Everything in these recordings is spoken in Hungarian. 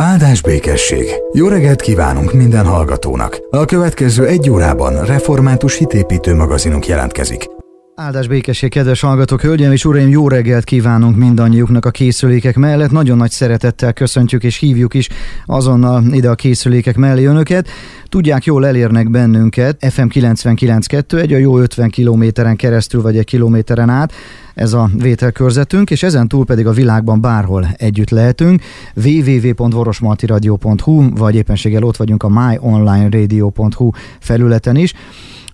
Áldás békesség! Jó reggelt kívánunk minden hallgatónak! A következő egy órában református hitépítő magazinunk jelentkezik. Áldás békesség, kedves hallgatók, hölgyeim és uraim, jó reggelt kívánunk mindannyiuknak a készülékek mellett. Nagyon nagy szeretettel köszöntjük és hívjuk is azonnal ide a készülékek mellé önöket. Tudják, jól elérnek bennünket, FM 99.2, egy a jó 50 kilométeren keresztül vagy egy kilométeren át, ez a vételkörzetünk, és ezen túl pedig a világban bárhol együtt lehetünk. www.vorosmaltiradio.hu, vagy éppenséggel ott vagyunk a myonlineradio.hu felületen is.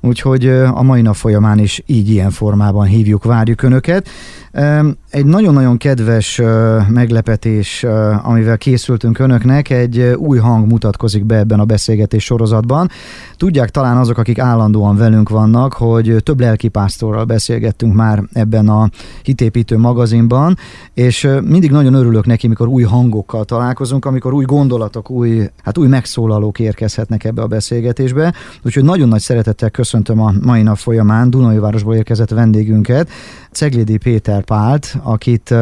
Úgyhogy a mai nap folyamán is így ilyen formában hívjuk, várjuk Önöket. Egy nagyon-nagyon kedves meglepetés, amivel készültünk önöknek, egy új hang mutatkozik be ebben a beszélgetés sorozatban. Tudják talán azok, akik állandóan velünk vannak, hogy több lelkipásztorral beszélgettünk már ebben a hitépítő magazinban, és mindig nagyon örülök neki, mikor új hangokkal találkozunk, amikor új gondolatok, új, hát új megszólalók érkezhetnek ebbe a beszélgetésbe. Úgyhogy nagyon nagy szeretettel köszöntöm a mai nap folyamán Dunai városból érkezett vendégünket, Ceglédi Péter Pált, akit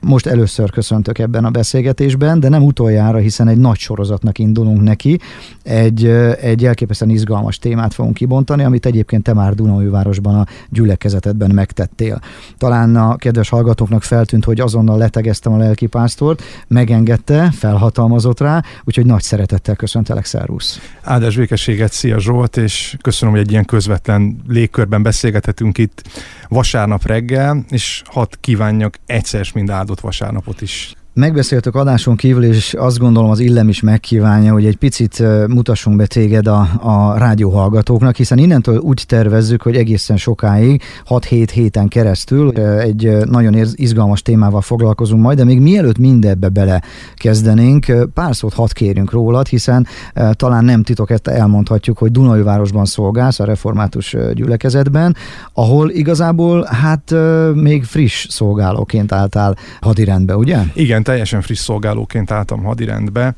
most először köszöntök ebben a beszélgetésben, de nem utoljára, hiszen egy nagy sorozatnak indulunk neki. Egy, egy elképesztően izgalmas témát fogunk kibontani, amit egyébként te már Dunaújvárosban a gyülekezetedben megtettél. Talán a kedves hallgatóknak feltűnt, hogy azonnal letegeztem a lelkipásztort, megengedte, felhatalmazott rá, úgyhogy nagy szeretettel köszöntelek, szervusz. Áldás békességet, szia Zsolt, és köszönöm, hogy egy ilyen közvetlen légkörben beszélgethetünk itt vasárnap reggel, és hadd kívánjak egyszer mind áldott vasárnapot is Megbeszéltük adáson kívül, és azt gondolom az illem is megkívánja, hogy egy picit mutassunk be téged a, a rádióhallgatóknak, hiszen innentől úgy tervezzük, hogy egészen sokáig, 6-7 héten keresztül egy nagyon izgalmas témával foglalkozunk majd, de még mielőtt mindebbe bele kezdenénk, pár szót hadd kérjünk rólad, hiszen talán nem titok, ezt elmondhatjuk, hogy Dunajvárosban szolgálsz a református gyülekezetben, ahol igazából hát még friss szolgálóként álltál hadirendbe, ugye? Igen, teljesen friss szolgálóként álltam hadirendbe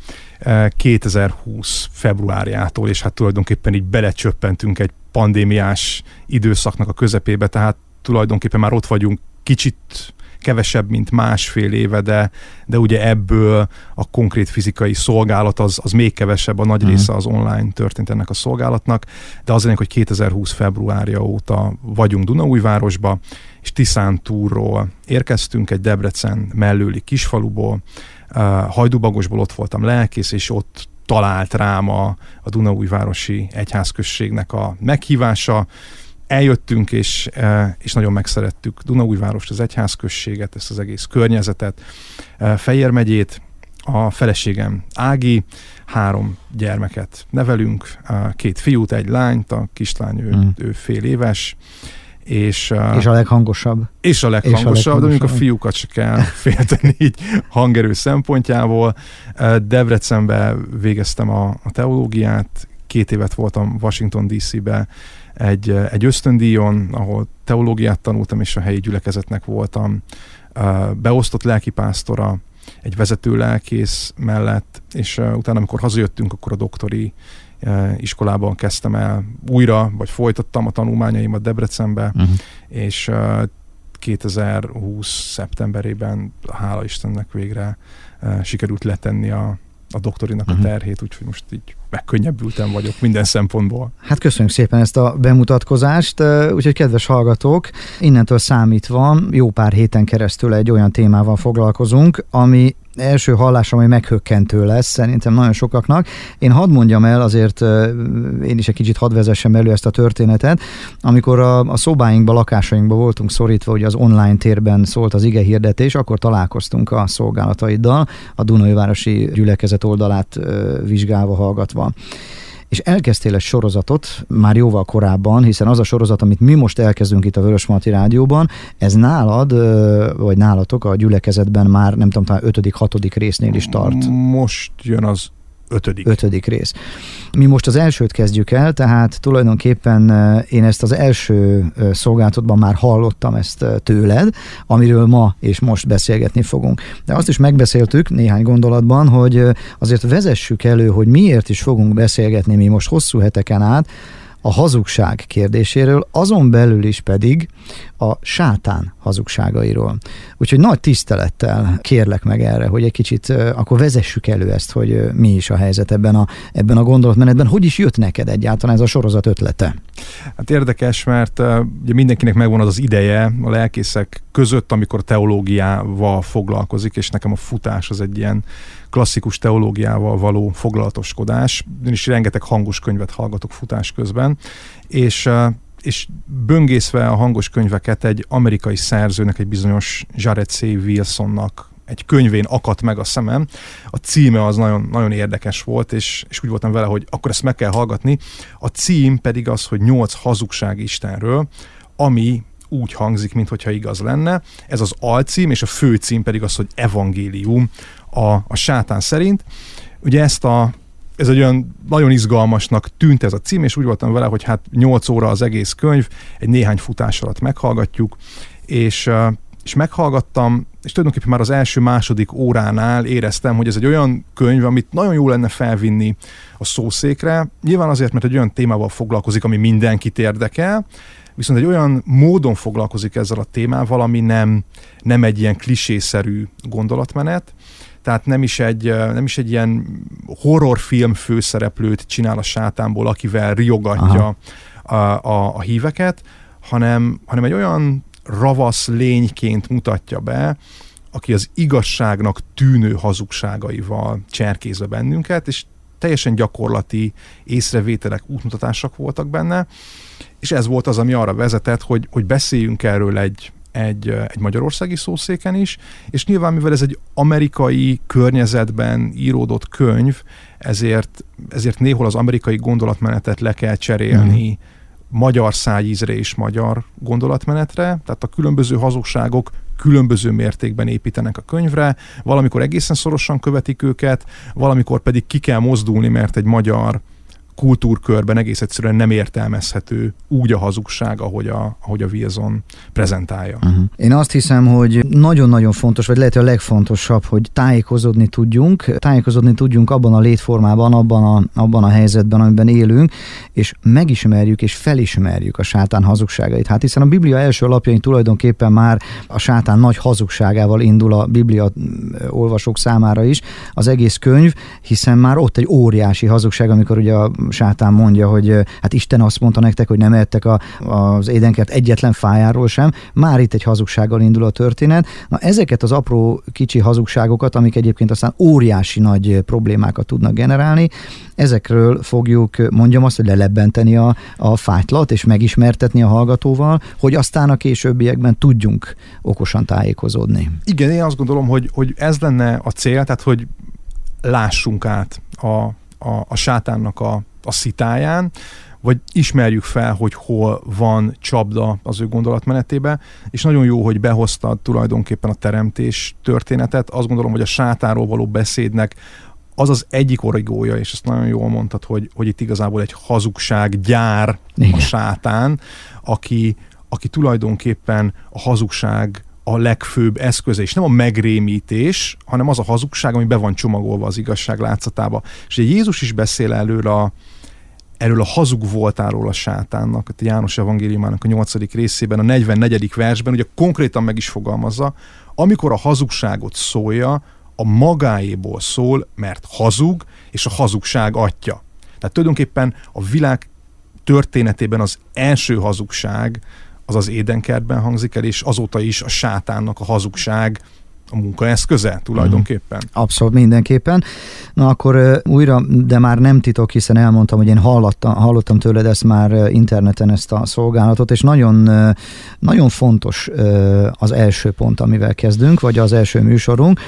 2020 eh, februárjától, és hát tulajdonképpen így belecsöppentünk egy pandémiás időszaknak a közepébe, tehát tulajdonképpen már ott vagyunk kicsit kevesebb, mint másfél éve, de, de ugye ebből a konkrét fizikai szolgálat az, az még kevesebb, a nagy mm. része az online történt ennek a szolgálatnak, de az lényeg, hogy 2020 februárja óta vagyunk Dunaújvárosba, és Tiszántúrról érkeztünk egy Debrecen mellőli kisfaluból, Hajdubagosból ott voltam lelkész, és ott talált rám a, a Dunaújvárosi egyházközségnek a meghívása, eljöttünk, és, és nagyon megszerettük Dunaújvárost, az egyházközséget, ezt az egész környezetet, Fejér megyét, a feleségem Ági, három gyermeket nevelünk, két fiút, egy lányt, a kislány ő, mm. ő fél éves, és, és a leghangosabb. És a leghangosabb, és a leghangosabb. de mondjuk a fiúkat se kell félteni így hangerő szempontjából. Debrecenbe végeztem a, a teológiát, két évet voltam Washington DC-be egy, egy ösztöndíjon, ahol teológiát tanultam, és a helyi gyülekezetnek voltam beosztott lelkipásztora, egy vezető lelkész mellett, és utána, amikor hazajöttünk, akkor a doktori iskolában kezdtem el újra, vagy folytattam a tanulmányaimat Debrecenbe, uh-huh. és 2020 szeptemberében, hála Istennek végre sikerült letenni a, a doktorinak uh-huh. a terhét, úgyhogy most így megkönnyebbültem vagyok minden szempontból. Hát köszönjük szépen ezt a bemutatkozást, úgyhogy kedves hallgatók, innentől számítva jó pár héten keresztül egy olyan témával foglalkozunk, ami első hallásra hogy meghökkentő lesz szerintem nagyon sokaknak. Én hadd mondjam el, azért én is egy kicsit hadd vezessem elő ezt a történetet. Amikor a, a szobáinkba, lakásainkba voltunk szorítva, hogy az online térben szólt az ige hirdetés, akkor találkoztunk a szolgálataiddal, a Dunajvárosi gyülekezet oldalát vizsgálva, hallgatva és elkezdtél egy sorozatot már jóval korábban, hiszen az a sorozat, amit mi most elkezdünk itt a Vörösmarty Rádióban, ez nálad, vagy nálatok a gyülekezetben már nem tudom, talán ötödik, hatodik résznél is tart. Most jön az ötödik. Ötödik rész. Mi most az elsőt kezdjük el, tehát tulajdonképpen én ezt az első szolgáltatban már hallottam ezt tőled, amiről ma és most beszélgetni fogunk. De azt is megbeszéltük néhány gondolatban, hogy azért vezessük elő, hogy miért is fogunk beszélgetni mi most hosszú heteken át, a hazugság kérdéséről, azon belül is pedig a sátán hazugságairól. Úgyhogy nagy tisztelettel kérlek meg erre, hogy egy kicsit akkor vezessük elő ezt, hogy mi is a helyzet ebben a, ebben a gondolatmenetben. Hogy is jött neked egyáltalán ez a sorozat ötlete? Hát érdekes, mert ugye mindenkinek megvan az az ideje a lelkészek között, amikor teológiával foglalkozik, és nekem a futás az egy ilyen klasszikus teológiával való foglalatoskodás. Én is rengeteg hangos könyvet hallgatok futás közben, és és böngészve a hangos könyveket egy amerikai szerzőnek, egy bizonyos Jared C. Wilsonnak egy könyvén akadt meg a szemem. A címe az nagyon, nagyon érdekes volt, és, és úgy voltam vele, hogy akkor ezt meg kell hallgatni. A cím pedig az, hogy nyolc hazugság Istenről, ami úgy hangzik, mintha igaz lenne. Ez az alcím, és a főcím pedig az, hogy evangélium a, a sátán szerint. Ugye ezt a ez egy olyan nagyon izgalmasnak tűnt ez a cím, és úgy voltam vele, hogy hát 8 óra az egész könyv, egy néhány futás alatt meghallgatjuk, és, és meghallgattam, és tulajdonképpen már az első-második óránál éreztem, hogy ez egy olyan könyv, amit nagyon jó lenne felvinni a szószékre. Nyilván azért, mert egy olyan témával foglalkozik, ami mindenkit érdekel, viszont egy olyan módon foglalkozik ezzel a témával, ami nem, nem egy ilyen klisészerű gondolatmenet, tehát nem is egy, nem is egy ilyen horrorfilm főszereplőt csinál a sátánból, akivel riogatja a, a, a híveket, hanem, hanem egy olyan ravasz lényként mutatja be, aki az igazságnak tűnő hazugságaival cserkézve bennünket, és teljesen gyakorlati észrevételek, útmutatások voltak benne, és ez volt az, ami arra vezetett, hogy, hogy beszéljünk erről egy, egy, egy magyarországi szószéken is, és nyilván mivel ez egy amerikai környezetben íródott könyv, ezért, ezért néhol az amerikai gondolatmenetet le kell cserélni mm. magyar szájízre és magyar gondolatmenetre, tehát a különböző hazugságok különböző mértékben építenek a könyvre, valamikor egészen szorosan követik őket, valamikor pedig ki kell mozdulni, mert egy magyar kultúrkörben egész egyszerűen nem értelmezhető úgy a hazugság, ahogy a, ahogy a Wilson prezentálja. Uh-huh. Én azt hiszem, hogy nagyon-nagyon fontos, vagy lehet, a legfontosabb, hogy tájékozódni tudjunk, tájékozódni tudjunk abban a létformában, abban a, abban a helyzetben, amiben élünk, és megismerjük és felismerjük a sátán hazugságait. Hát hiszen a Biblia első alapjain tulajdonképpen már a sátán nagy hazugságával indul a Biblia olvasók számára is az egész könyv, hiszen már ott egy óriási hazugság, amikor ugye a sátán mondja, hogy hát Isten azt mondta nektek, hogy nem ettek a, az édenkert egyetlen fájáról sem, már itt egy hazugsággal indul a történet. Na ezeket az apró kicsi hazugságokat, amik egyébként aztán óriási nagy problémákat tudnak generálni, ezekről fogjuk, mondjam azt, hogy lelebbenteni a, a fájtlat, és megismertetni a hallgatóval, hogy aztán a későbbiekben tudjunk okosan tájékozódni. Igen, én azt gondolom, hogy, hogy ez lenne a cél, tehát hogy lássunk át a, a, a sátánnak a, a szitáján, vagy ismerjük fel, hogy hol van csapda az ő gondolatmenetébe, és nagyon jó, hogy behoztad tulajdonképpen a teremtés történetet. Azt gondolom, hogy a sátáról való beszédnek az az egyik origója, és ezt nagyon jól mondtad, hogy, hogy itt igazából egy hazugság gyár Igen. a sátán, aki, aki tulajdonképpen a hazugság a legfőbb eszköze, és nem a megrémítés, hanem az a hazugság, ami be van csomagolva az igazság látszatába. És ugye Jézus is beszél előről a, erről a hazug voltáról a sátánnak, a János evangéliumának a nyolcadik részében, a 44. versben, ugye konkrétan meg is fogalmazza, amikor a hazugságot szólja, a magáéból szól, mert hazug, és a hazugság atya. Tehát tulajdonképpen a világ történetében az első hazugság az az édenkertben hangzik el, és azóta is a sátánnak a hazugság a munkaeszköze tulajdonképpen. Mhm. Abszolút mindenképpen. Na akkor újra, de már nem titok, hiszen elmondtam, hogy én hallottam, hallottam tőled ezt már interneten ezt a szolgálatot, és nagyon, nagyon fontos az első pont, amivel kezdünk, vagy az első műsorunk.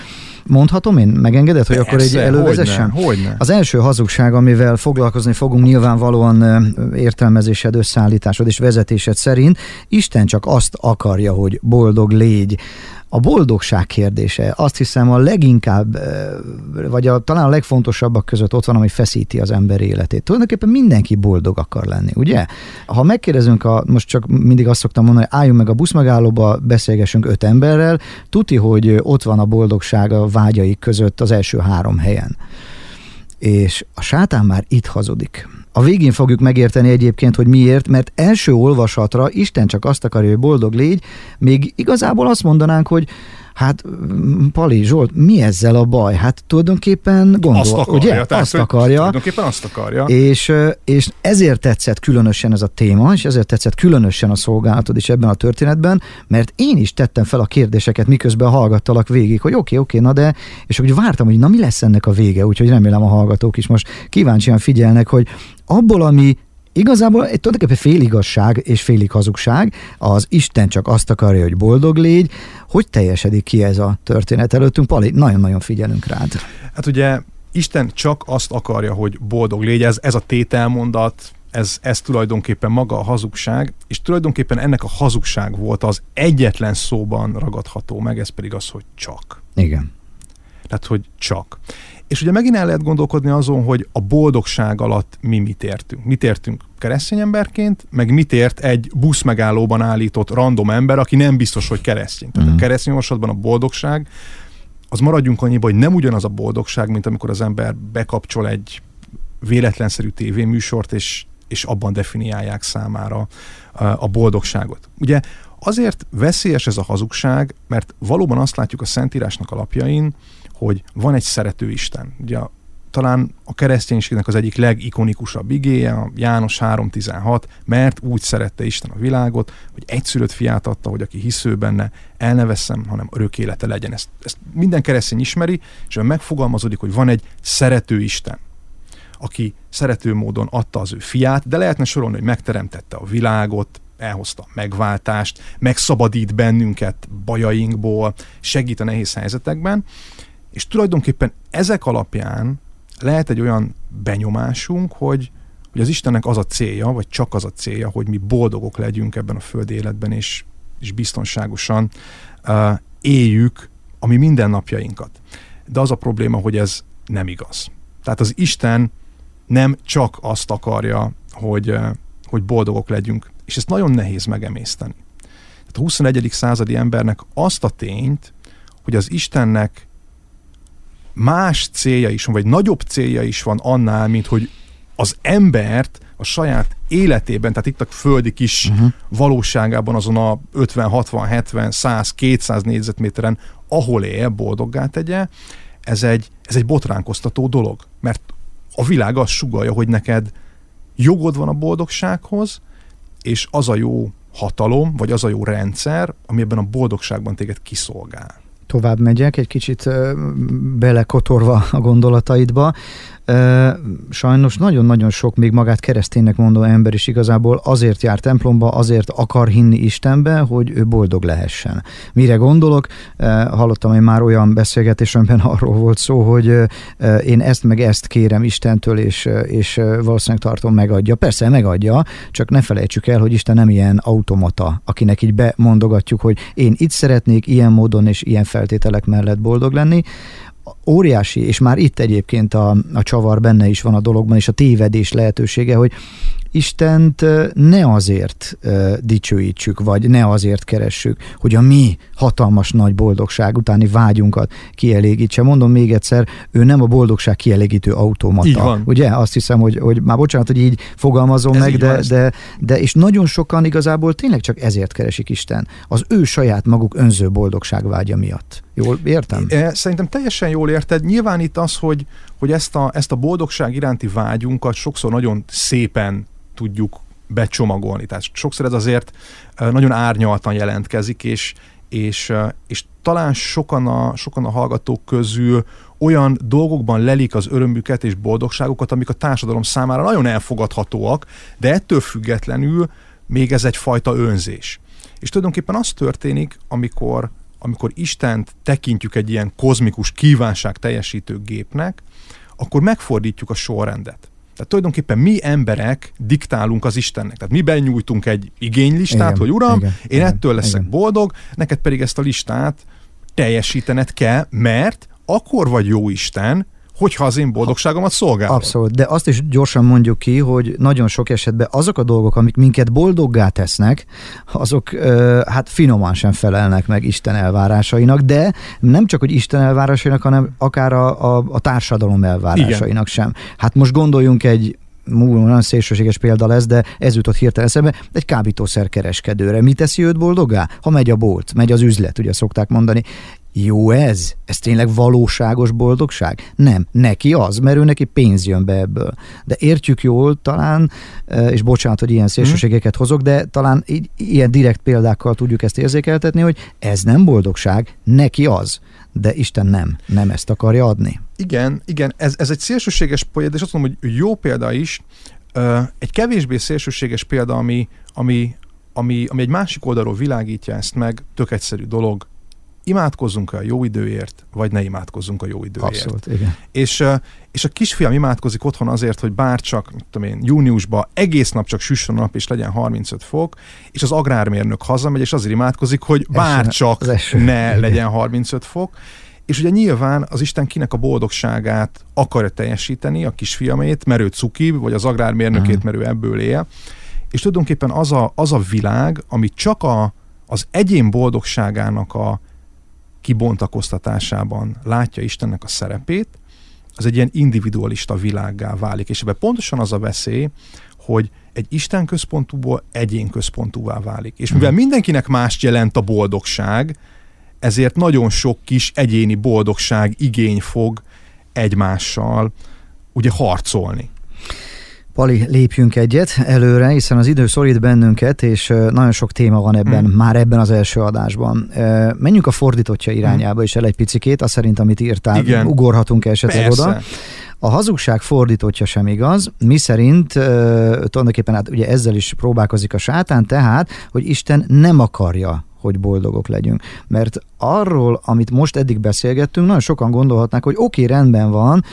Mondhatom én? Megengedett, hogy Persze, akkor egy elővezessem? Hogyne, hogyne. Az első hazugság, amivel foglalkozni fogunk nyilvánvalóan értelmezésed, összeállításod és vezetésed szerint, Isten csak azt akarja, hogy boldog légy a boldogság kérdése azt hiszem a leginkább, vagy a, talán a legfontosabbak között ott van, ami feszíti az ember életét. Tulajdonképpen mindenki boldog akar lenni, ugye? Ha megkérdezünk, a, most csak mindig azt szoktam mondani, hogy álljunk meg a buszmegállóba, beszélgessünk öt emberrel, tuti, hogy ott van a boldogság a vágyaik között az első három helyen. És a sátán már itt hazudik A végén fogjuk megérteni egyébként, hogy miért, mert első olvasatra Isten csak azt akarja, hogy boldog légy, még igazából azt mondanánk, hogy Hát, Pali Zsolt, mi ezzel a baj? Hát tulajdonképpen gondol, azt akarja, ugye? Tehát, azt akarja. Tulajdonképpen azt akarja. És, és ezért tetszett különösen ez a téma, és ezért tetszett különösen a szolgálatod is ebben a történetben, mert én is tettem fel a kérdéseket, miközben hallgattalak végig, hogy oké, okay, oké, okay, na de, és úgy vártam, hogy na mi lesz ennek a vége, úgyhogy remélem a hallgatók is most kíváncsian figyelnek, hogy abból, ami Igazából egy tulajdonképpen féligasság és félig hazugság, az Isten csak azt akarja, hogy boldog légy. Hogy teljesedik ki ez a történet előttünk? Pali, nagyon-nagyon figyelünk rád. Hát ugye Isten csak azt akarja, hogy boldog légy, ez, ez a tételmondat, ez, ez tulajdonképpen maga a hazugság, és tulajdonképpen ennek a hazugság volt az egyetlen szóban ragadható meg, ez pedig az, hogy csak. Igen. Tehát, hogy csak. És ugye megint el lehet gondolkodni azon, hogy a boldogság alatt mi mit értünk. Mit értünk keresztény emberként, meg mit ért egy busz megállóban állított random ember, aki nem biztos, hogy keresztény. Tehát uh-huh. a keresztény a boldogság, az maradjunk annyiba, hogy nem ugyanaz a boldogság, mint amikor az ember bekapcsol egy véletlenszerű tévéműsort, és, és abban definiálják számára a boldogságot. Ugye azért veszélyes ez a hazugság, mert valóban azt látjuk a Szentírásnak alapjain, hogy van egy szerető Isten. Ugye talán a kereszténységnek az egyik legikonikusabb igéje, a János 3.16, mert úgy szerette Isten a világot, hogy egyszülött fiát adta, hogy aki hisző benne, el ne veszem, hanem örök élete legyen. Ezt, ezt minden keresztény ismeri, és megfogalmazódik, hogy van egy szerető Isten, aki szerető módon adta az ő fiát, de lehetne sorolni, hogy megteremtette a világot, elhozta a megváltást, megszabadít bennünket bajainkból, segít a nehéz helyzetekben, és tulajdonképpen ezek alapján lehet egy olyan benyomásunk, hogy, hogy az Istennek az a célja, vagy csak az a célja, hogy mi boldogok legyünk ebben a földi életben, és, és biztonságosan uh, éljük a mi mindennapjainkat. De az a probléma, hogy ez nem igaz. Tehát az Isten nem csak azt akarja, hogy, uh, hogy boldogok legyünk, és ezt nagyon nehéz megemészteni. Tehát a 21. századi embernek azt a tényt, hogy az Istennek más célja is van, vagy nagyobb célja is van annál, mint hogy az embert a saját életében, tehát itt a földi kis uh-huh. valóságában, azon a 50, 60, 70, 100, 200 négyzetméteren, ahol él, boldoggá tegye, ez egy, ez egy botránkoztató dolog. Mert a világ azt sugalja, hogy neked jogod van a boldogsághoz, és az a jó hatalom, vagy az a jó rendszer, ami ebben a boldogságban téged kiszolgál tovább megyek, egy kicsit belekotorva a gondolataidba. Sajnos nagyon-nagyon sok még magát kereszténynek mondó ember is igazából azért jár templomba, azért akar hinni Istenbe, hogy ő boldog lehessen. Mire gondolok? Hallottam én már olyan beszélgetés, arról volt szó, hogy én ezt meg ezt kérem Istentől, és, és valószínűleg tartom megadja. Persze megadja, csak ne felejtsük el, hogy Isten nem ilyen automata, akinek így bemondogatjuk, hogy én itt szeretnék ilyen módon és ilyen feltételek mellett boldog lenni, óriási, és már itt egyébként a, a csavar benne is van a dologban, és a tévedés lehetősége, hogy Istent ne azért dicsőítsük, vagy ne azért keressük, hogy a mi hatalmas nagy boldogság utáni vágyunkat kielégítse. Mondom még egyszer, ő nem a boldogság kielégítő automata. Így van. Ugye? Azt hiszem, hogy, hogy már bocsánat, hogy így fogalmazom Ez meg, de, van, de, de, és nagyon sokan igazából tényleg csak ezért keresik Isten. Az ő saját maguk önző boldogság vágya miatt. Jól értem? Szerintem teljesen jól érted. Nyilván itt az, hogy, hogy ezt, a, ezt a boldogság iránti vágyunkat sokszor nagyon szépen tudjuk becsomagolni. Tehát sokszor ez azért nagyon árnyaltan jelentkezik, és, és, és talán sokan a, sokan a hallgatók közül olyan dolgokban lelik az örömüket és boldogságukat, amik a társadalom számára nagyon elfogadhatóak, de ettől függetlenül még ez egyfajta önzés. És tulajdonképpen az történik, amikor, amikor Istent tekintjük egy ilyen kozmikus kívánság teljesítő gépnek, akkor megfordítjuk a sorrendet. Tehát tulajdonképpen mi emberek diktálunk az Istennek. Tehát mi benyújtunk egy igénylistát, igen, hogy Uram, igen, én igen, ettől leszek igen. boldog, neked pedig ezt a listát teljesítened kell, mert akkor vagy jó Isten, hogyha az én boldogságomat szolgálod. Abszolút, de azt is gyorsan mondjuk ki, hogy nagyon sok esetben azok a dolgok, amik minket boldoggá tesznek, azok hát finoman sem felelnek meg Isten elvárásainak, de nem csak, hogy Isten elvárásainak, hanem akár a, a, a társadalom elvárásainak Igen. sem. Hát most gondoljunk egy nagyon szélsőséges példa lesz, de ez jutott hirtelen eszembe, egy kábítószer kereskedőre. Mi teszi őt boldogá? Ha megy a bolt, megy az üzlet, ugye szokták mondani. Jó ez? Ez tényleg valóságos boldogság? Nem, neki az, mert ő neki pénz jön be ebből. De értjük jól talán, és bocsánat, hogy ilyen szélsőségeket hozok, de talán így, ilyen direkt példákkal tudjuk ezt érzékeltetni, hogy ez nem boldogság, neki az de Isten nem, nem ezt akarja adni. Igen, igen, ez, ez egy szélsőséges példa, és azt mondom, hogy jó példa is, egy kevésbé szélsőséges példa, ami, ami, ami, ami egy másik oldalról világítja ezt meg, tök egyszerű dolog, imádkozzunk a jó időért, vagy ne imádkozzunk a jó időért. Abszolút, igen. És, és a kisfiam imádkozik otthon azért, hogy bár csak, tudom én, júniusban egész nap csak süssön a nap, és legyen 35 fok, és az agrármérnök hazamegy, és azért imádkozik, hogy bár csak ne igen. legyen 35 fok. És ugye nyilván az Isten kinek a boldogságát akarja teljesíteni, a kisfiamét, mert ő cuki, vagy az agrármérnökét, uh-huh. mert ő ebből él. És tulajdonképpen az a, az a világ, ami csak a, az egyén boldogságának a kibontakoztatásában látja Istennek a szerepét, az egy ilyen individualista világgá válik. És ebben pontosan az a veszély, hogy egy Isten központúból egyén központúvá válik. És mivel mhm. mindenkinek mást jelent a boldogság, ezért nagyon sok kis egyéni boldogság igény fog egymással ugye harcolni. Pali, lépjünk egyet előre, hiszen az idő szorít bennünket, és nagyon sok téma van ebben, hmm. már ebben az első adásban. Menjünk a fordítottja irányába hmm. is el egy picikét, azt szerint, amit írtál, Igen. ugorhatunk esetleg Persze. oda. A hazugság fordítottja sem igaz, mi szerint uh, tulajdonképpen hát ugye ezzel is próbálkozik a sátán, tehát, hogy Isten nem akarja hogy boldogok legyünk. Mert arról, amit most eddig beszélgettünk, nagyon sokan gondolhatnák, hogy oké, okay, rendben van,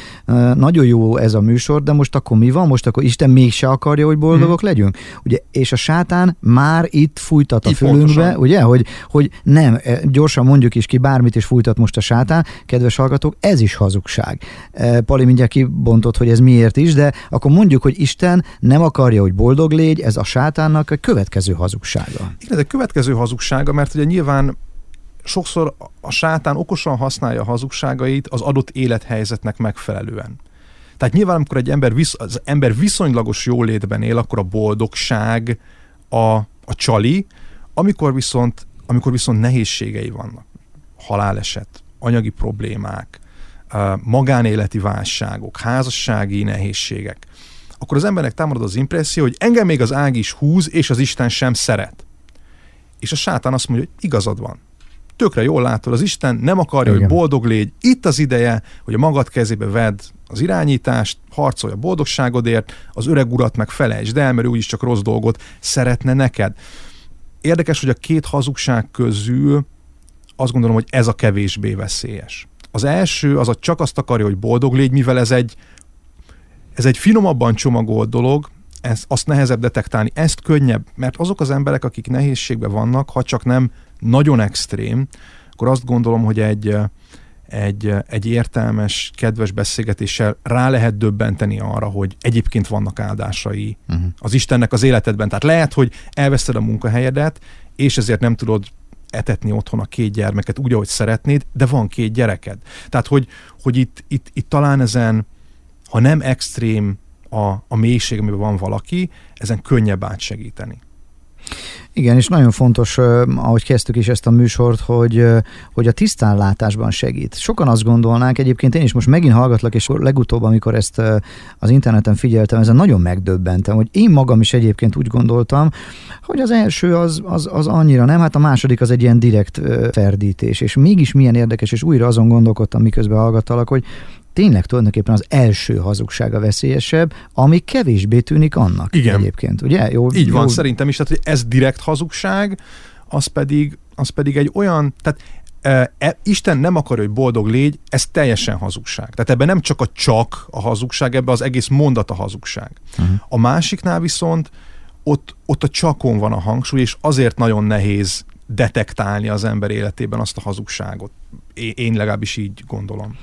nagyon jó ez a műsor, de most akkor mi van? Most akkor Isten mégse akarja, hogy boldogok hmm. legyünk? Ugye, és a sátán már itt fújtat a itt fülünkbe, pontosan. ugye, hogy, hogy nem, e, gyorsan mondjuk is ki, bármit is fújtat most a sátán, kedves hallgatók, ez is hazugság. E, Pali mindjárt kibontott, hogy ez miért is, de akkor mondjuk, hogy Isten nem akarja, hogy boldog légy, ez a sátánnak a következő hazugsága. Igen, ez a következő hazugsága, mert ugye nyilván sokszor a sátán okosan használja a hazugságait az adott élethelyzetnek megfelelően. Tehát nyilván, amikor egy ember, visz, az ember viszonylagos jólétben él, akkor a boldogság a, a csali, amikor viszont, amikor viszont nehézségei vannak, haláleset, anyagi problémák, magánéleti válságok, házassági nehézségek, akkor az embernek támad az impresszió, hogy engem még az ág is húz, és az Isten sem szeret. És a sátán azt mondja, hogy igazad van. Tökre jól látod, az Isten nem akarja, Igen. hogy boldog légy. Itt az ideje, hogy a magad kezébe vedd az irányítást, harcolj a boldogságodért, az öreg urat meg felejtsd el, mert ő úgyis csak rossz dolgot szeretne neked. Érdekes, hogy a két hazugság közül azt gondolom, hogy ez a kevésbé veszélyes. Az első, az a csak azt akarja, hogy boldog légy, mivel ez egy, ez egy finomabban csomagolt dolog, ezt, azt nehezebb detektálni, ezt könnyebb, mert azok az emberek, akik nehézségben vannak, ha csak nem nagyon extrém, akkor azt gondolom, hogy egy, egy, egy értelmes, kedves beszélgetéssel rá lehet döbbenteni arra, hogy egyébként vannak áldásai uh-huh. az Istennek az életedben. Tehát lehet, hogy elveszted a munkahelyedet, és ezért nem tudod etetni otthon a két gyermeket úgy, ahogy szeretnéd, de van két gyereked. Tehát, hogy, hogy itt, itt, itt talán ezen, ha nem extrém a, a mélység, amiben van valaki, ezen könnyebb átsegíteni. Igen, és nagyon fontos, ahogy kezdtük is ezt a műsort, hogy, hogy a tisztánlátásban segít. Sokan azt gondolnák, egyébként én is most megint hallgatlak, és legutóbb, amikor ezt az interneten figyeltem, ezen nagyon megdöbbentem, hogy én magam is egyébként úgy gondoltam, hogy az első az, az, az annyira nem, hát a második az egy ilyen direkt ferdítés, és mégis milyen érdekes, és újra azon gondolkodtam, miközben hallgattalak, hogy tényleg tulajdonképpen az első hazugság a veszélyesebb, ami kevésbé tűnik annak Igen. egyébként, ugye? Jó, Így jó. van, szerintem is, tehát hogy ez direkt hazugság, az pedig, az pedig egy olyan, tehát e, Isten nem akar, hogy boldog légy, ez teljesen hazugság. Tehát ebben nem csak a csak a hazugság, ebben az egész mondat a hazugság. Uh-huh. A másiknál viszont ott, ott a csakon van a hangsúly, és azért nagyon nehéz detektálni az ember életében azt a hazugságot. Én legalábbis így gondolom.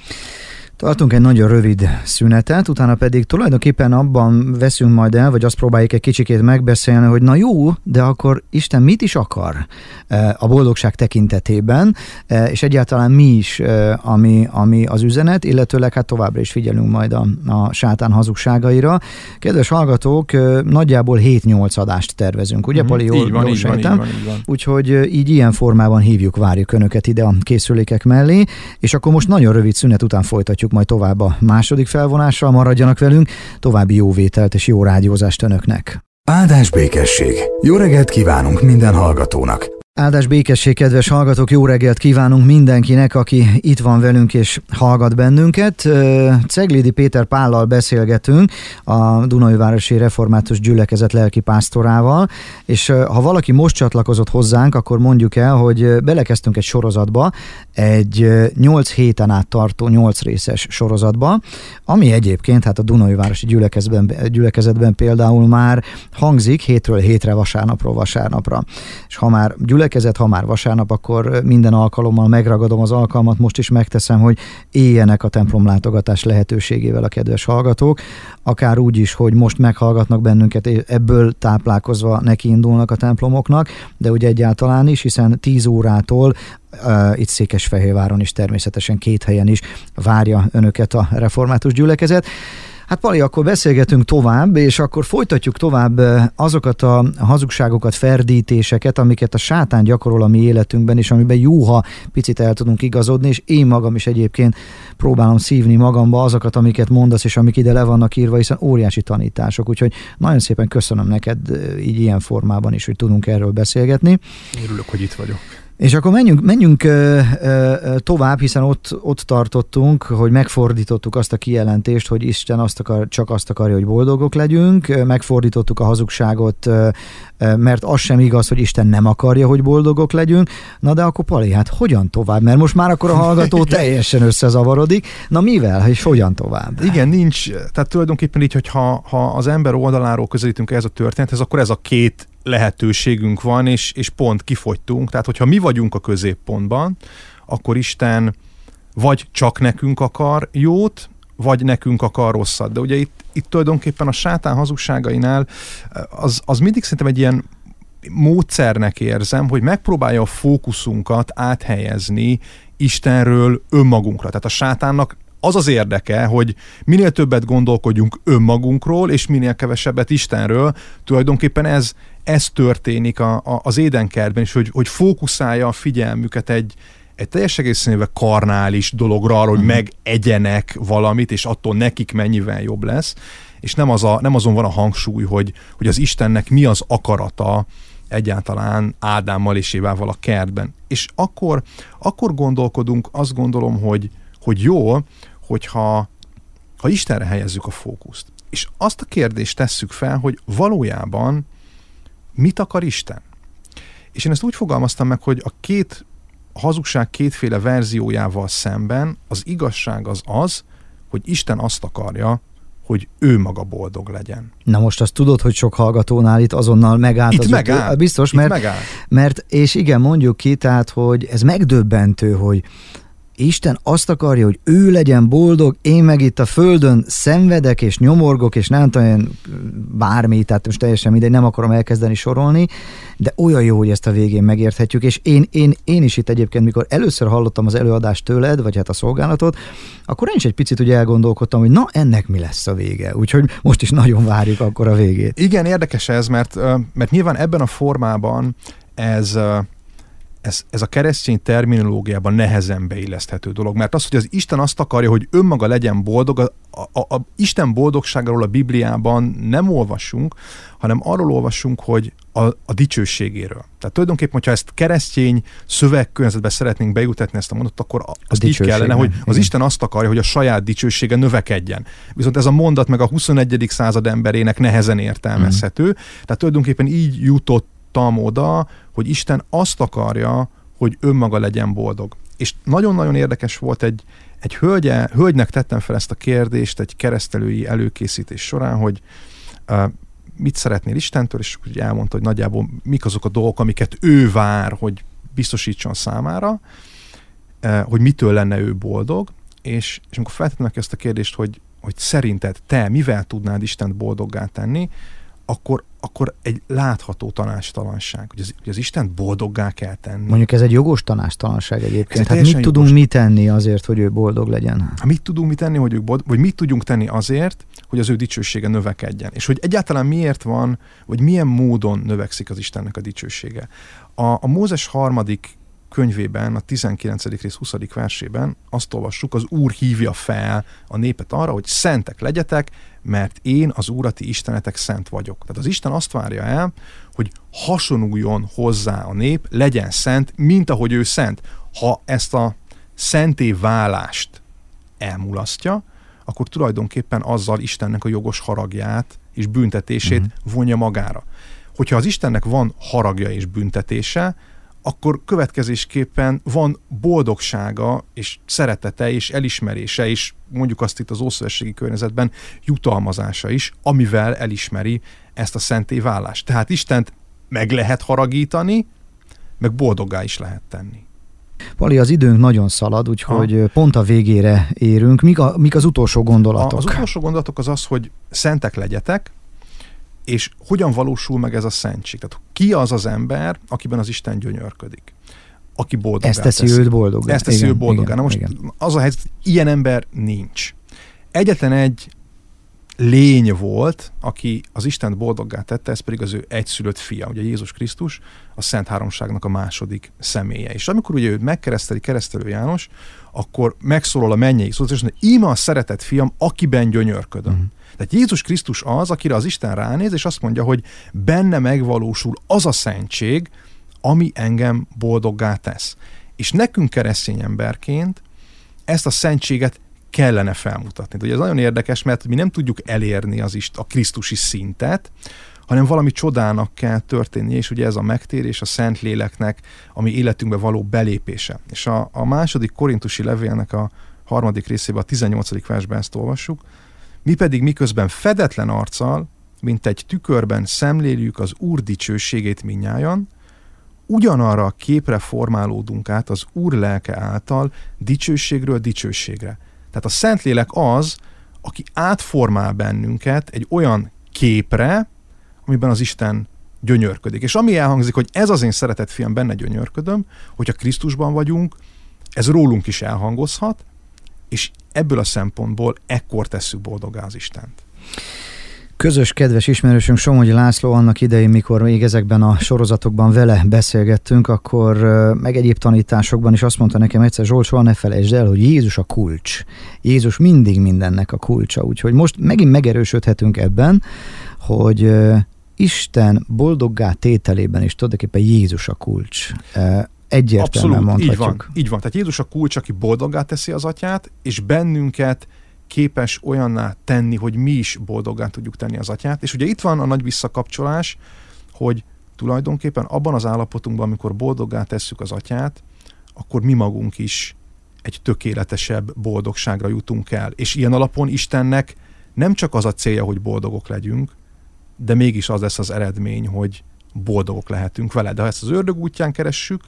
Tartunk egy nagyon rövid szünetet, utána pedig tulajdonképpen abban veszünk majd el, vagy azt próbáljuk egy kicsikét megbeszélni, hogy na jó, de akkor Isten mit is akar e, a boldogság tekintetében, e, és egyáltalán mi is, e, ami, ami az üzenet, illetőleg hát továbbra is figyelünk majd a, a sátán hazugságaira. Kedves hallgatók, nagyjából 7-8 adást tervezünk, ugye, mm, Pali? Jól, így van, jól így van, így van, így van. Úgyhogy így ilyen formában hívjuk, várjuk Önöket ide a készülékek mellé, és akkor most nagyon rövid szünet után folytatjuk majd tovább a második felvonással, maradjanak velünk, további jó vételt és jó rádiózást Önöknek. Áldás békesség! Jó reggelt kívánunk minden hallgatónak! Áldás békesség, kedves hallgatók, jó reggelt kívánunk mindenkinek, aki itt van velünk és hallgat bennünket. Ceglidi Péter Pállal beszélgetünk, a Dunajvárosi Református Gyülekezet lelki pásztorával, és ha valaki most csatlakozott hozzánk, akkor mondjuk el, hogy belekezdtünk egy sorozatba, egy 8 héten át tartó 8 részes sorozatba, ami egyébként hát a Dunajvárosi Gyülekezetben, gyülekezetben például már hangzik hétről hétre, vasárnapról vasárnapra. És ha már gyülekezet gyülekezet, ha már vasárnap, akkor minden alkalommal megragadom az alkalmat, most is megteszem, hogy éljenek a templom látogatás lehetőségével a kedves hallgatók, akár úgy is, hogy most meghallgatnak bennünket, ebből táplálkozva neki indulnak a templomoknak, de ugye egyáltalán is, hiszen 10 órától itt Székesfehérváron is természetesen két helyen is várja önöket a református gyülekezet. Hát Pali, akkor beszélgetünk tovább, és akkor folytatjuk tovább azokat a hazugságokat, ferdítéseket, amiket a sátán gyakorol a mi életünkben, és amiben jóha picit el tudunk igazodni, és én magam is egyébként próbálom szívni magamba azokat, amiket mondasz, és amik ide le vannak írva, hiszen óriási tanítások. Úgyhogy nagyon szépen köszönöm neked így ilyen formában is, hogy tudunk erről beszélgetni. Örülök, hogy itt vagyok. És akkor menjünk, menjünk ö, ö, tovább, hiszen ott, ott tartottunk, hogy megfordítottuk azt a kijelentést, hogy Isten azt akar, csak azt akarja, hogy boldogok legyünk, megfordítottuk a hazugságot, ö, mert az sem igaz, hogy Isten nem akarja, hogy boldogok legyünk. Na de akkor Pali, hát hogyan tovább? Mert most már akkor a hallgató teljesen összezavarodik. Na mivel, és hogyan tovább? Igen, nincs, tehát tulajdonképpen így, hogy ha, ha az ember oldaláról közelítünk ez a történethez, akkor ez a két lehetőségünk van, és, és pont kifogytunk. Tehát, hogyha mi vagyunk a középpontban, akkor Isten vagy csak nekünk akar jót, vagy nekünk akar rosszat. De ugye itt, itt tulajdonképpen a sátán hazugságainál az, az mindig szerintem egy ilyen módszernek érzem, hogy megpróbálja a fókuszunkat áthelyezni Istenről önmagunkra. Tehát a sátánnak az az érdeke, hogy minél többet gondolkodjunk önmagunkról, és minél kevesebbet Istenről. Tulajdonképpen ez, ez történik a, a, az édenkertben is, hogy, hogy fókuszálja a figyelmüket egy, egy teljes egészével karnális dologra, arra, hogy uh-huh. megegyenek valamit, és attól nekik mennyivel jobb lesz, és nem, az a, nem azon van a hangsúly, hogy, hogy az Istennek mi az akarata egyáltalán Ádámmal és Évával a kertben. És akkor, akkor gondolkodunk, azt gondolom, hogy, hogy jó, hogyha ha Istenre helyezzük a fókuszt. És azt a kérdést tesszük fel, hogy valójában mit akar Isten? És én ezt úgy fogalmaztam meg, hogy a két a hazugság kétféle verziójával szemben az igazság az az, hogy Isten azt akarja, hogy ő maga boldog legyen. Na most azt tudod, hogy sok hallgatónál itt azonnal megállt. Itt az megáll. Biztos, itt mert, megáll. mert, és igen, mondjuk ki, tehát, hogy ez megdöbbentő, hogy Isten azt akarja, hogy ő legyen boldog, én meg itt a földön szenvedek és nyomorgok, és nem tudom, bármi, tehát most teljesen mindegy, nem akarom elkezdeni sorolni, de olyan jó, hogy ezt a végén megérthetjük, és én, én, én is itt egyébként, mikor először hallottam az előadást tőled, vagy hát a szolgálatot, akkor én is egy picit ugye elgondolkodtam, hogy na, ennek mi lesz a vége. Úgyhogy most is nagyon várjuk akkor a végét. Igen, érdekes ez, mert, mert nyilván ebben a formában ez ez, ez a keresztény terminológiában nehezen beilleszthető dolog, mert az, hogy az Isten azt akarja, hogy önmaga legyen boldog, a, a, a Isten boldogságáról a Bibliában nem olvasunk, hanem arról olvasunk, hogy a, a dicsőségéről. Tehát tulajdonképpen, hogyha ezt keresztény szövegkörnyezetbe szeretnénk bejutatni ezt a mondatot, akkor az így kellene, hogy az Isten azt akarja, hogy a saját dicsősége növekedjen. Viszont ez a mondat meg a 21. század emberének nehezen értelmezhető. Mm. Tehát tulajdonképpen így jutott jutottam oda, hogy Isten azt akarja, hogy önmaga legyen boldog. És nagyon-nagyon érdekes volt egy, egy hölgye, hölgynek tettem fel ezt a kérdést egy keresztelői előkészítés során, hogy uh, mit szeretnél Istentől, és úgy elmondta, hogy nagyjából mik azok a dolgok, amiket ő vár, hogy biztosítson számára, uh, hogy mitől lenne ő boldog, és, és amikor feltettem ezt a kérdést, hogy, hogy szerinted te mivel tudnád Istent boldoggá tenni, akkor, akkor egy látható tanástalanság, hogy az, hogy az Isten boldoggá kell tenni. Mondjuk ez egy jogos tanástalanság egyébként. Hát mit jogos. tudunk mi tenni azért, hogy ő boldog legyen? Hát mit tudunk mi tenni, hogy ő boldog, vagy mit tudjunk tenni azért, hogy az ő dicsősége növekedjen. És hogy egyáltalán miért van, vagy milyen módon növekszik az Istennek a dicsősége. A, a Mózes harmadik könyvében, a 19. rész 20. versében azt olvassuk, az Úr hívja fel a népet arra, hogy szentek legyetek, mert én az Úrati Istenetek szent vagyok. Tehát az Isten azt várja el, hogy hasonuljon hozzá a nép, legyen szent, mint ahogy ő szent. Ha ezt a szenté válást elmulasztja, akkor tulajdonképpen azzal Istennek a jogos haragját és büntetését uh-huh. vonja magára. Hogyha az Istennek van haragja és büntetése, akkor következésképpen van boldogsága és szeretete és elismerése és mondjuk azt itt az ószövetségi környezetben jutalmazása is, amivel elismeri ezt a szenté vállást. Tehát Istent meg lehet haragítani, meg boldoggá is lehet tenni. Pali, az időnk nagyon szalad, úgyhogy ha. pont a végére érünk. Mik, a, mik az utolsó gondolatok? A, az utolsó gondolatok az az, hogy szentek legyetek, és hogyan valósul meg ez a szentség? Tehát ki az az ember, akiben az Isten gyönyörködik? Aki boldog. Ezt teszi, őt boldogá. Ezt teszi őt boldogá. Na most igen. az a helyzet, ilyen ember nincs. Egyetlen egy lény volt, aki az Isten boldoggá tette, ez pedig az ő egyszülött fia, ugye Jézus Krisztus, a Szent Háromságnak a második személye. És amikor ugye őt megkereszteli keresztelő János, akkor megszólal a mennyei szó, és mondja, íme a szeretett fiam, akiben gyönyörködöm. Uh-huh. Tehát Jézus Krisztus az, akire az Isten ránéz, és azt mondja, hogy benne megvalósul az a szentség, ami engem boldoggá tesz. És nekünk keresztény emberként ezt a szentséget kellene felmutatni. Ugye ez nagyon érdekes, mert mi nem tudjuk elérni az ist, a Krisztusi szintet, hanem valami csodának kell történnie, és ugye ez a megtérés a Szent Léleknek, ami életünkbe való belépése. És a, a második korintusi levélnek a harmadik részében, a 18. versben ezt olvassuk, mi pedig miközben fedetlen arccal, mint egy tükörben szemléljük az Úr dicsőségét minnyájan, ugyanarra a képre formálódunk át az Úr lelke által dicsőségről dicsőségre. Tehát a Szentlélek az, aki átformál bennünket egy olyan képre, amiben az Isten gyönyörködik. És ami elhangzik, hogy ez az én szeretett fiam, benne gyönyörködöm, hogyha Krisztusban vagyunk, ez rólunk is elhangozhat, és ebből a szempontból ekkor tesszük boldogá az Istent. Közös kedves ismerősünk Somogyi László annak idején, mikor még ezekben a sorozatokban vele beszélgettünk, akkor meg egyéb tanításokban is azt mondta nekem egyszer, Zsolt, soha ne felejtsd el, hogy Jézus a kulcs. Jézus mindig mindennek a kulcsa. Úgyhogy most megint megerősödhetünk ebben, hogy Isten boldoggá tételében is tulajdonképpen Jézus a kulcs egyértelműen Abszolút, mondhatjuk. Így van, így van. Tehát Jézus a kulcs, aki boldoggá teszi az atyát, és bennünket képes olyanná tenni, hogy mi is boldoggá tudjuk tenni az atyát. És ugye itt van a nagy visszakapcsolás, hogy tulajdonképpen abban az állapotunkban, amikor boldoggá tesszük az atyát, akkor mi magunk is egy tökéletesebb boldogságra jutunk el. És ilyen alapon Istennek nem csak az a célja, hogy boldogok legyünk, de mégis az lesz az eredmény, hogy boldogok lehetünk vele. De ha ezt az ördög útján keressük,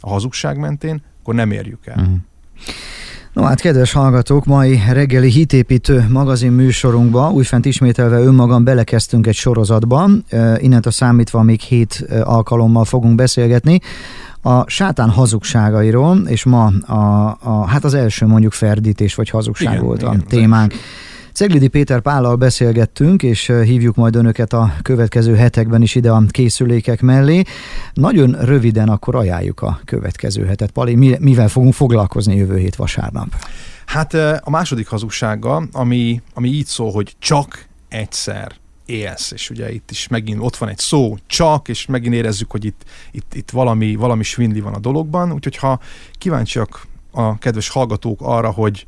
a hazugság mentén, akkor nem érjük el. Uh-huh. No hát, kedves hallgatók, mai reggeli hitépítő magazin műsorunkba újfent ismételve önmagam belekezdtünk egy sorozatba, innentől számítva még hét alkalommal fogunk beszélgetni a sátán hazugságairól, és ma a, a, hát az első mondjuk ferdítés vagy hazugság igen, volt igen, a témánk. Az Ceglidi Péter Pállal beszélgettünk, és hívjuk majd önöket a következő hetekben is ide a készülékek mellé. Nagyon röviden akkor ajánljuk a következő hetet. Pali, mivel fogunk foglalkozni jövő hét vasárnap? Hát a második hazugsága, ami, ami így szól, hogy csak egyszer élsz, és ugye itt is megint ott van egy szó, csak, és megint érezzük, hogy itt, itt, itt valami, valami svindli van a dologban, úgyhogy ha kíváncsiak a kedves hallgatók arra, hogy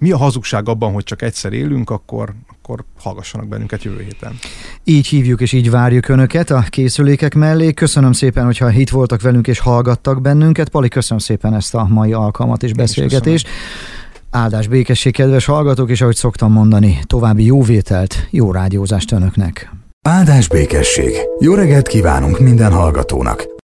mi a hazugság abban, hogy csak egyszer élünk, akkor, akkor hallgassanak bennünket jövő héten. Így hívjuk és így várjuk Önöket a készülékek mellé. Köszönöm szépen, hogyha itt voltak velünk és hallgattak bennünket. Pali, köszönöm szépen ezt a mai alkalmat és beszélgetést. Áldás békesség, kedves hallgatók, és ahogy szoktam mondani, további jó vételt, jó rádiózást Önöknek. Áldás békesség! Jó reggelt kívánunk minden hallgatónak!